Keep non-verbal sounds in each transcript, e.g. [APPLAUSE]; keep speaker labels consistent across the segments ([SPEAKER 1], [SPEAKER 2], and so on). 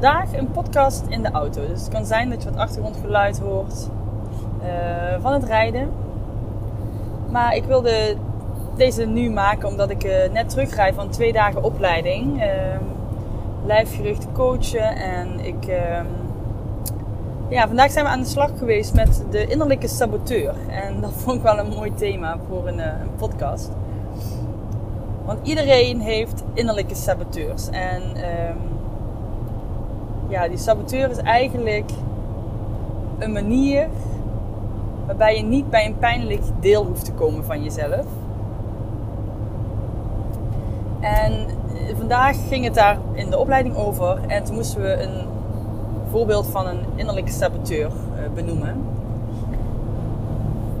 [SPEAKER 1] Vandaag een podcast in de auto. Dus het kan zijn dat je wat achtergrondgeluid hoort uh, van het rijden. Maar ik wilde deze nu maken omdat ik uh, net terugrijd van twee dagen opleiding. Uh, lijfgericht coachen en ik ehm, ja, vandaag zijn we aan de slag geweest met de innerlijke saboteur. En [LAUGHS] dat vond ik wel een mooi thema voor een, eh, een podcast. Want iedereen heeft innerlijke saboteurs. En um, ja, die saboteur is eigenlijk een manier waarbij je niet bij een pijnlijk deel hoeft te komen van jezelf. En eh, vandaag ging het daar in de opleiding over. En toen moesten we een voorbeeld van een innerlijke saboteur uh, benoemen.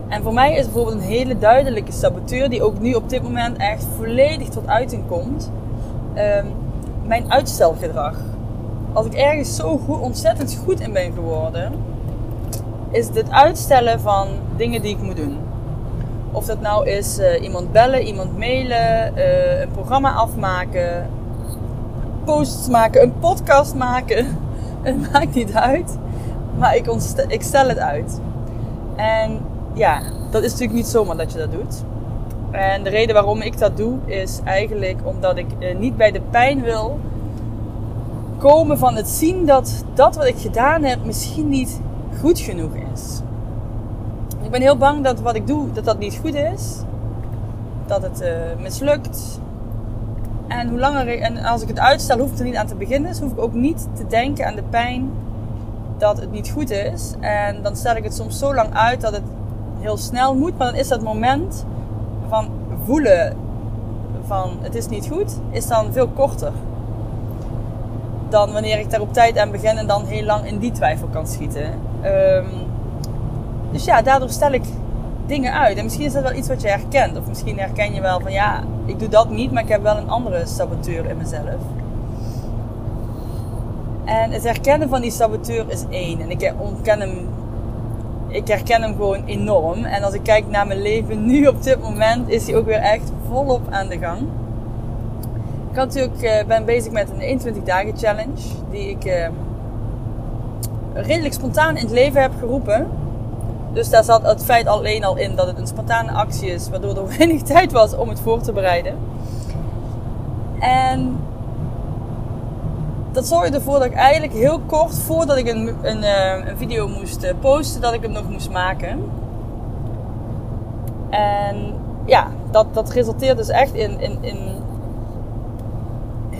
[SPEAKER 1] En voor mij is bijvoorbeeld een hele duidelijke saboteur, die ook nu op dit moment echt volledig tot uiting komt, um, mijn uitstelgedrag. Als ik ergens zo goed, ontzettend goed in ben geworden, is het uitstellen van dingen die ik moet doen. Of dat nou is uh, iemand bellen, iemand mailen, uh, een programma afmaken, posts maken, een podcast maken [LAUGHS] het maakt niet uit. Maar ik, ik stel het uit. En ja, dat is natuurlijk niet zomaar dat je dat doet. En de reden waarom ik dat doe is eigenlijk omdat ik eh, niet bij de pijn wil komen van het zien dat dat wat ik gedaan heb misschien niet goed genoeg is. Ik ben heel bang dat wat ik doe, dat dat niet goed is. Dat het uh, mislukt. En hoe langer ik, en als ik het uitstel, hoef ik er niet aan te beginnen. Dus hoef ik ook niet te denken aan de pijn dat het niet goed is. En dan stel ik het soms zo lang uit dat het heel snel moet. Maar dan is dat moment van voelen van het is niet goed, is dan veel korter. Dan wanneer ik daar op tijd aan begin en dan heel lang in die twijfel kan schieten. Um, dus ja, daardoor stel ik dingen uit. En misschien is dat wel iets wat je herkent. Of misschien herken je wel van ja, ik doe dat niet, maar ik heb wel een andere saboteur in mezelf. En het herkennen van die saboteur is één. En ik ontken hem. Ik herken hem gewoon enorm. En als ik kijk naar mijn leven nu op dit moment, is hij ook weer echt volop aan de gang. Ik had natuurlijk, uh, ben bezig met een 21 dagen challenge. Die ik uh, redelijk spontaan in het leven heb geroepen. Dus daar zat het feit alleen al in dat het een spontane actie is, waardoor er [LAUGHS] weinig tijd was om het voor te bereiden. En dat zorgde ervoor dat ik eigenlijk heel kort voordat ik een, een, eh, een video moest eh, posten, dat ik hem nog moest maken. En ja, dat, dat resulteert dus echt in, in, in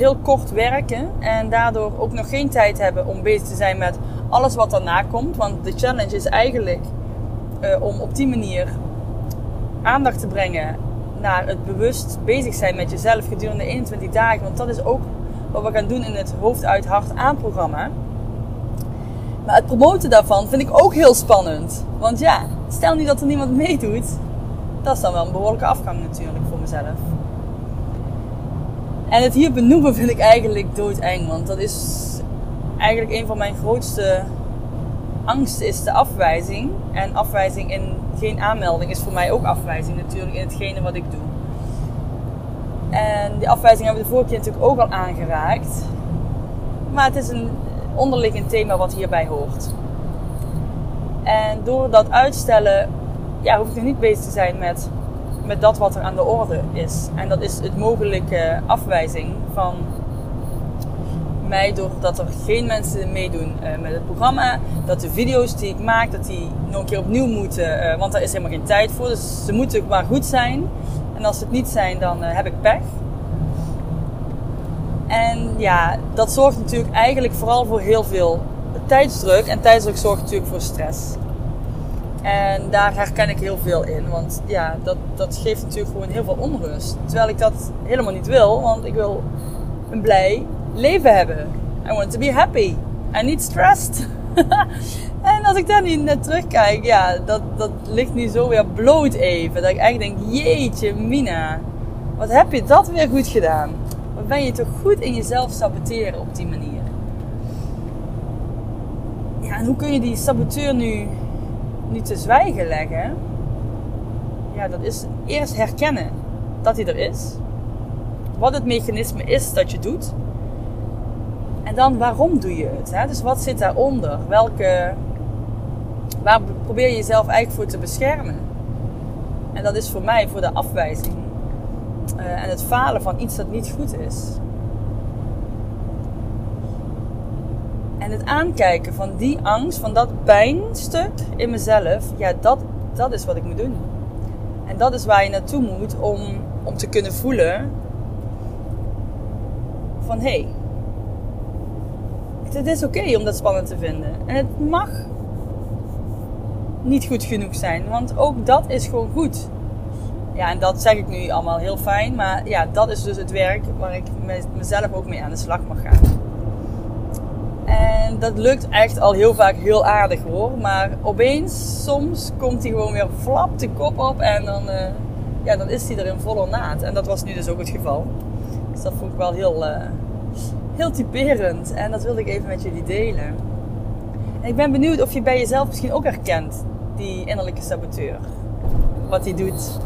[SPEAKER 1] heel kort werken. En daardoor ook nog geen tijd hebben om bezig te zijn met alles wat daarna komt. Want de challenge is eigenlijk uh, om op die manier aandacht te brengen naar het bewust bezig zijn met jezelf gedurende 21 dagen. Want dat is ook wat we gaan doen in het hoofd uit hart aan programma. Maar het promoten daarvan vind ik ook heel spannend. Want ja, stel nu dat er niemand meedoet. Dat is dan wel een behoorlijke afgang natuurlijk voor mezelf. En het hier benoemen vind ik eigenlijk doodeng. Want dat is eigenlijk een van mijn grootste angst is de afwijzing. En afwijzing in geen aanmelding is voor mij ook afwijzing natuurlijk in hetgene wat ik doe. En die afwijzing hebben we de vorige keer natuurlijk ook al aangeraakt. Maar het is een onderliggend thema wat hierbij hoort. En door dat uitstellen, ja, hoef ik nu niet bezig te zijn met met dat wat er aan de orde is. En dat is het mogelijke afwijzing van mij doordat er geen mensen meedoen uh, met het programma. Dat de video's die ik maak, dat die nog een keer opnieuw moeten. Uh, want daar is helemaal geen tijd voor. Dus ze moeten maar goed zijn. En als ze het niet zijn, dan uh, heb ik pech. En ja, dat zorgt natuurlijk eigenlijk vooral voor heel veel tijdsdruk. En tijdsdruk zorgt natuurlijk voor stress. En daar herken ik heel veel in. Want ja, dat, dat geeft natuurlijk gewoon heel veel onrust. Terwijl ik dat helemaal niet wil. Want ik wil een blij leven hebben. I want to be happy. And niet stressed. [LAUGHS] en als ik daar nu net terugkijk, ja, dat, dat ligt nu zo weer bloot even. Dat ik echt denk, jeetje mina. Wat heb je dat weer goed gedaan? Wat ben je toch goed in jezelf saboteren op die manier? Ja, en hoe kun je die saboteur nu niet te zwijgen leggen, ja, dat is eerst herkennen dat hij er is. Wat het mechanisme is dat je doet. En dan waarom doe je het? Hè? Dus wat zit daaronder? Welke, waar probeer je jezelf eigenlijk voor te beschermen? En dat is voor mij voor de afwijzing uh, en het falen van iets dat niet goed is. En het aankijken van die angst, van dat pijnstuk in mezelf, ja, dat, dat is wat ik moet doen. En dat is waar je naartoe moet om, om te kunnen voelen van hé, hey, het is oké om dat spannend te vinden. En het mag niet goed genoeg zijn, want ook dat is gewoon goed. Ja, en dat zeg ik nu allemaal heel fijn, maar ja, dat is dus het werk waar ik mezelf ook mee aan de slag mag gaan. En dat lukt echt al heel vaak heel aardig hoor. Maar opeens, soms komt hij gewoon weer flap de kop op en dan, uh, ja, dan is hij er in volle naad. En dat was nu dus ook het geval. Dus dat vond ik wel heel, uh, heel typerend. En dat wilde ik even met jullie delen. En ik ben benieuwd of je bij jezelf misschien ook herkent, die innerlijke saboteur. Wat hij doet.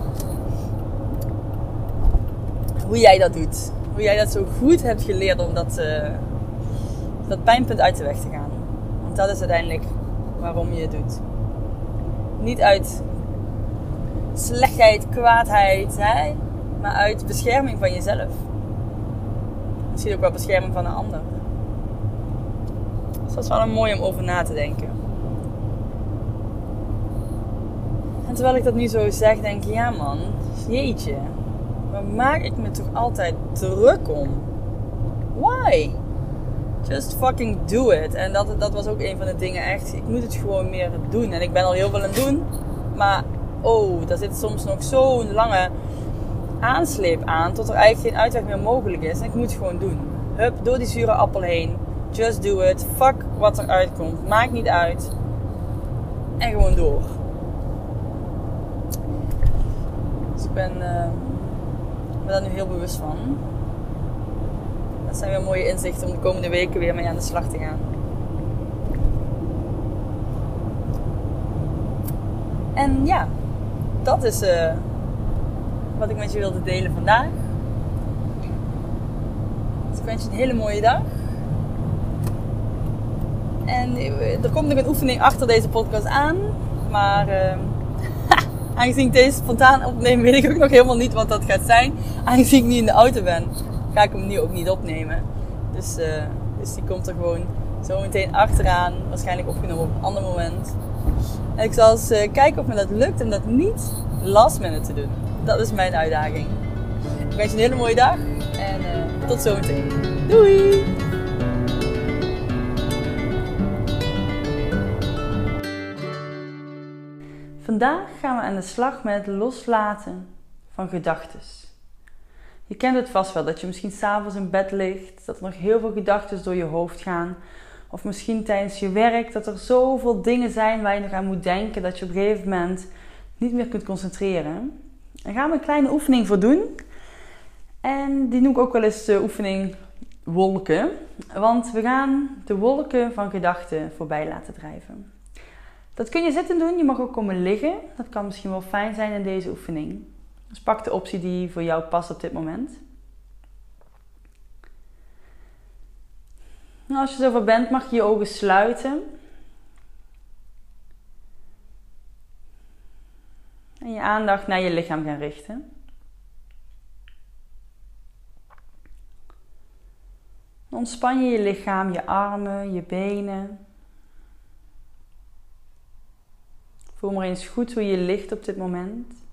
[SPEAKER 1] Hoe jij dat doet. Hoe jij dat zo goed hebt geleerd om dat... Uh, dat pijnpunt uit de weg te gaan. Want dat is uiteindelijk waarom je het doet. Niet uit slechtheid, kwaadheid, hè? maar uit bescherming van jezelf. Misschien ook wel bescherming van een ander. Dus dat is wel een mooi om over na te denken. En terwijl ik dat nu zo zeg, denk ik, ja man, jeetje, waar maak ik me toch altijd druk om? Why? Just fucking do it. En dat, dat was ook een van de dingen echt. Ik moet het gewoon meer doen. En ik ben al heel veel aan het doen. Maar oh, daar zit soms nog zo'n lange aansleep aan. Tot er eigenlijk geen uitweg meer mogelijk is. En ik moet het gewoon doen. Hup, door die zure appel heen. Just do it. Fuck wat er uitkomt. Maakt niet uit. En gewoon door. Dus ik ben, uh, ben daar nu heel bewust van dat zijn weer mooie inzichten om de komende weken weer mee aan de slag te gaan. En ja, dat is uh, wat ik met je wilde delen vandaag. Dus ik wens je een hele mooie dag. En er komt nog een oefening achter deze podcast aan. Maar uh, [LAUGHS] aangezien ik deze spontaan opneem, weet ik ook nog helemaal niet wat dat gaat zijn. Aangezien ik niet in de auto ben ga ik hem nu ook niet opnemen. Dus, uh, dus die komt er gewoon zo meteen achteraan. Waarschijnlijk opgenomen op een ander moment. En ik zal eens uh, kijken of me dat lukt en dat niet last minute te doen. Dat is mijn uitdaging. Ik wens je een hele mooie dag en uh, tot zometeen. Doei! Vandaag gaan we aan de slag met loslaten van gedachten. Je kent het vast wel, dat je misschien s'avonds in bed ligt, dat er nog heel veel gedachten door je hoofd gaan. Of misschien tijdens je werk, dat er zoveel dingen zijn waar je nog aan moet denken, dat je op een gegeven moment niet meer kunt concentreren. Daar gaan we een kleine oefening voor doen. En die noem ik ook wel eens de oefening wolken. Want we gaan de wolken van gedachten voorbij laten drijven. Dat kun je zitten doen, je mag ook komen liggen. Dat kan misschien wel fijn zijn in deze oefening. Dus pak de optie die voor jou past op dit moment. Nou, als je zover bent, mag je je ogen sluiten. En je aandacht naar je lichaam gaan richten. Ontspan je je lichaam, je armen, je benen. Voel maar eens goed hoe je ligt op dit moment.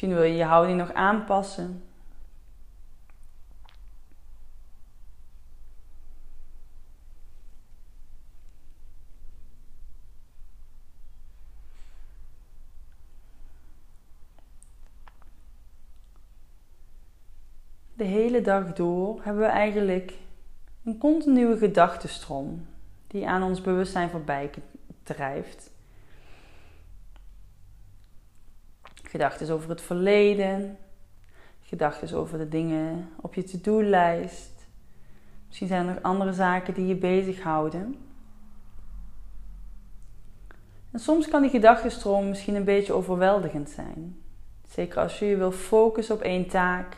[SPEAKER 1] Misschien wil je je houding nog aanpassen. De hele dag door hebben we eigenlijk een continue gedachtenstroom die aan ons bewustzijn voorbij drijft. Gedachten over het verleden, gedachten over de dingen op je to-do-lijst. Misschien zijn er nog andere zaken die je bezighouden. En soms kan die gedachtenstroom misschien een beetje overweldigend zijn. Zeker als je je wil focussen op één taak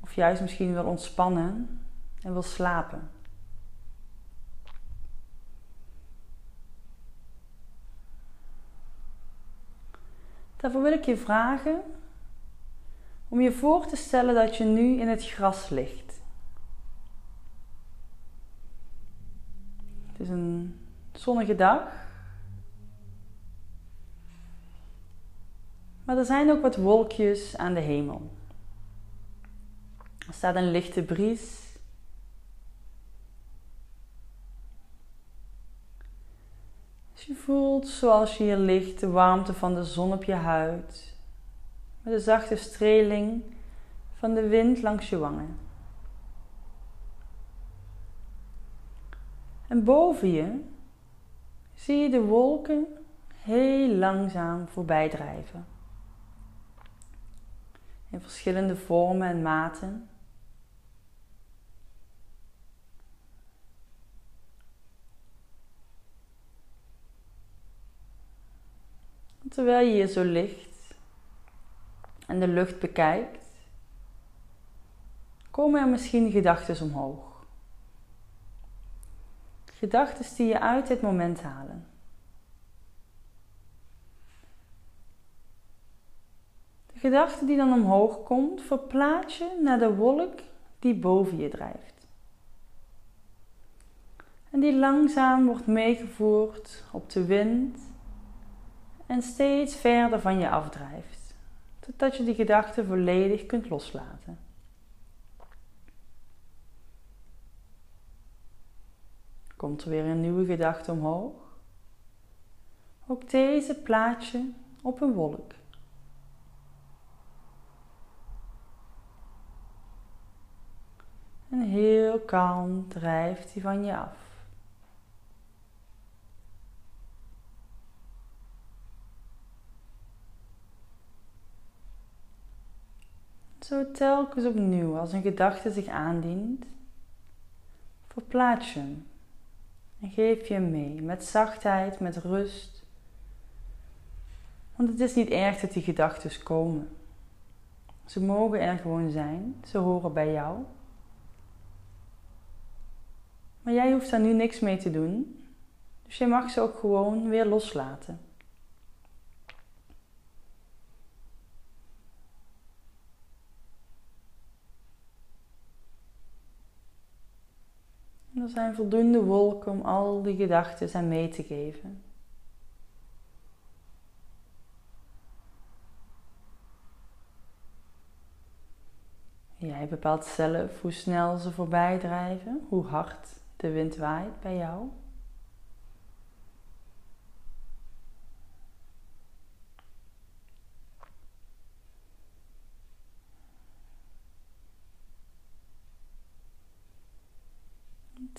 [SPEAKER 1] of juist misschien wil ontspannen en wil slapen. Daarvoor wil ik je vragen om je voor te stellen dat je nu in het gras ligt. Het is een zonnige dag. Maar er zijn ook wat wolkjes aan de hemel. Er staat een lichte bries. Je voelt zoals je hier ligt de warmte van de zon op je huid, met de zachte streling van de wind langs je wangen. En boven je zie je de wolken heel langzaam voorbij drijven. In verschillende vormen en maten. Terwijl je hier zo ligt en de lucht bekijkt, komen er misschien gedachten omhoog. Gedachten die je uit dit moment halen. De gedachte die dan omhoog komt, verplaats je naar de wolk die boven je drijft. En die langzaam wordt meegevoerd op de wind en steeds verder van je afdrijft, totdat je die gedachte volledig kunt loslaten. Komt er weer een nieuwe gedachte omhoog? Ook deze plaats je op een wolk. En heel kalm drijft hij van je af. Zo telkens opnieuw als een gedachte zich aandient, verplaats je hem en geef je hem mee met zachtheid, met rust. Want het is niet erg dat die gedachten komen. Ze mogen er gewoon zijn, ze horen bij jou. Maar jij hoeft daar nu niks mee te doen, dus je mag ze ook gewoon weer loslaten. Er zijn voldoende wolken om al die gedachten aan mee te geven. Jij bepaalt zelf hoe snel ze voorbij drijven, hoe hard de wind waait bij jou.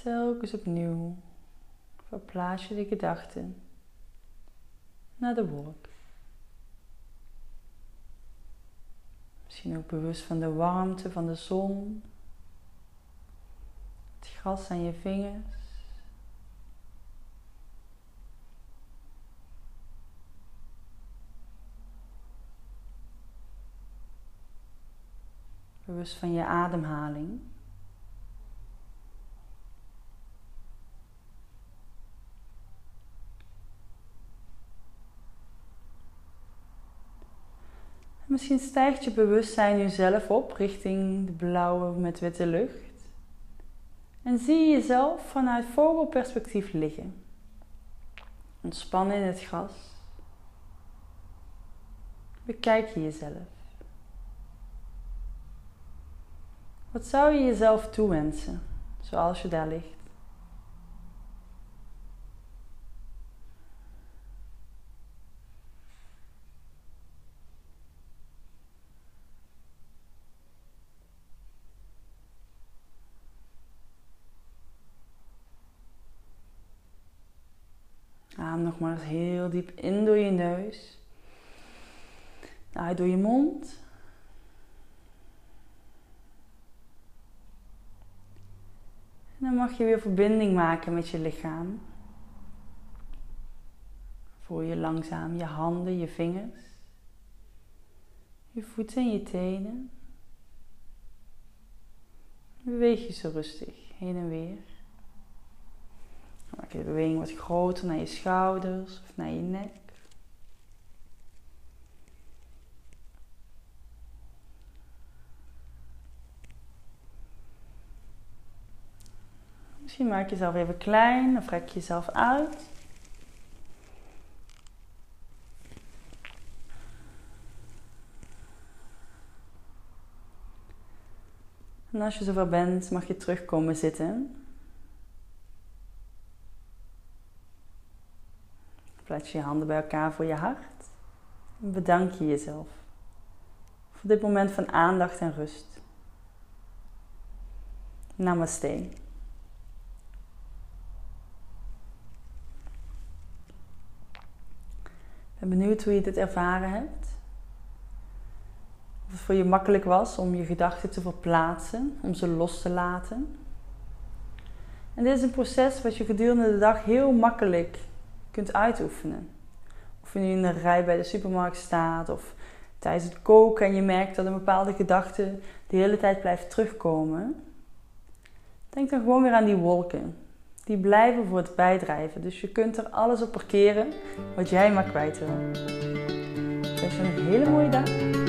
[SPEAKER 1] Telkens opnieuw verplaats je de gedachten naar de wolk. Misschien ook bewust van de warmte van de zon, het gras aan je vingers. Bewust van je ademhaling. Misschien stijgt je bewustzijn nu zelf op richting de blauwe met witte lucht. En zie je jezelf vanuit vogelperspectief liggen. Ontspannen in het gras. Bekijk je jezelf. Wat zou je jezelf toewensen, zoals je daar ligt? Adem nog maar eens heel diep in door je neus. Uit door je mond. En dan mag je weer verbinding maken met je lichaam. Voel je langzaam je handen, je vingers, je voeten en je tenen. Beweeg je zo rustig heen en weer. Maak je beweging wat groter naar je schouders of naar je nek. Misschien maak je jezelf even klein of rek je jezelf uit. En als je zover bent, mag je terugkomen zitten. Plaats je handen bij elkaar voor je hart. En bedank je jezelf voor dit moment van aandacht en rust. Namaste. Ik ben benieuwd hoe je dit ervaren hebt. Of het voor je makkelijk was om je gedachten te verplaatsen, om ze los te laten. En dit is een proces wat je gedurende de dag heel makkelijk kunt uitoefenen. Of je nu in de rij bij de supermarkt staat of tijdens het koken en je merkt dat een bepaalde gedachte de hele tijd blijft terugkomen. Denk dan gewoon weer aan die wolken. Die blijven voor het bijdrijven. Dus je kunt er alles op parkeren wat jij maar kwijt wil. Ik wens je een hele mooie dag.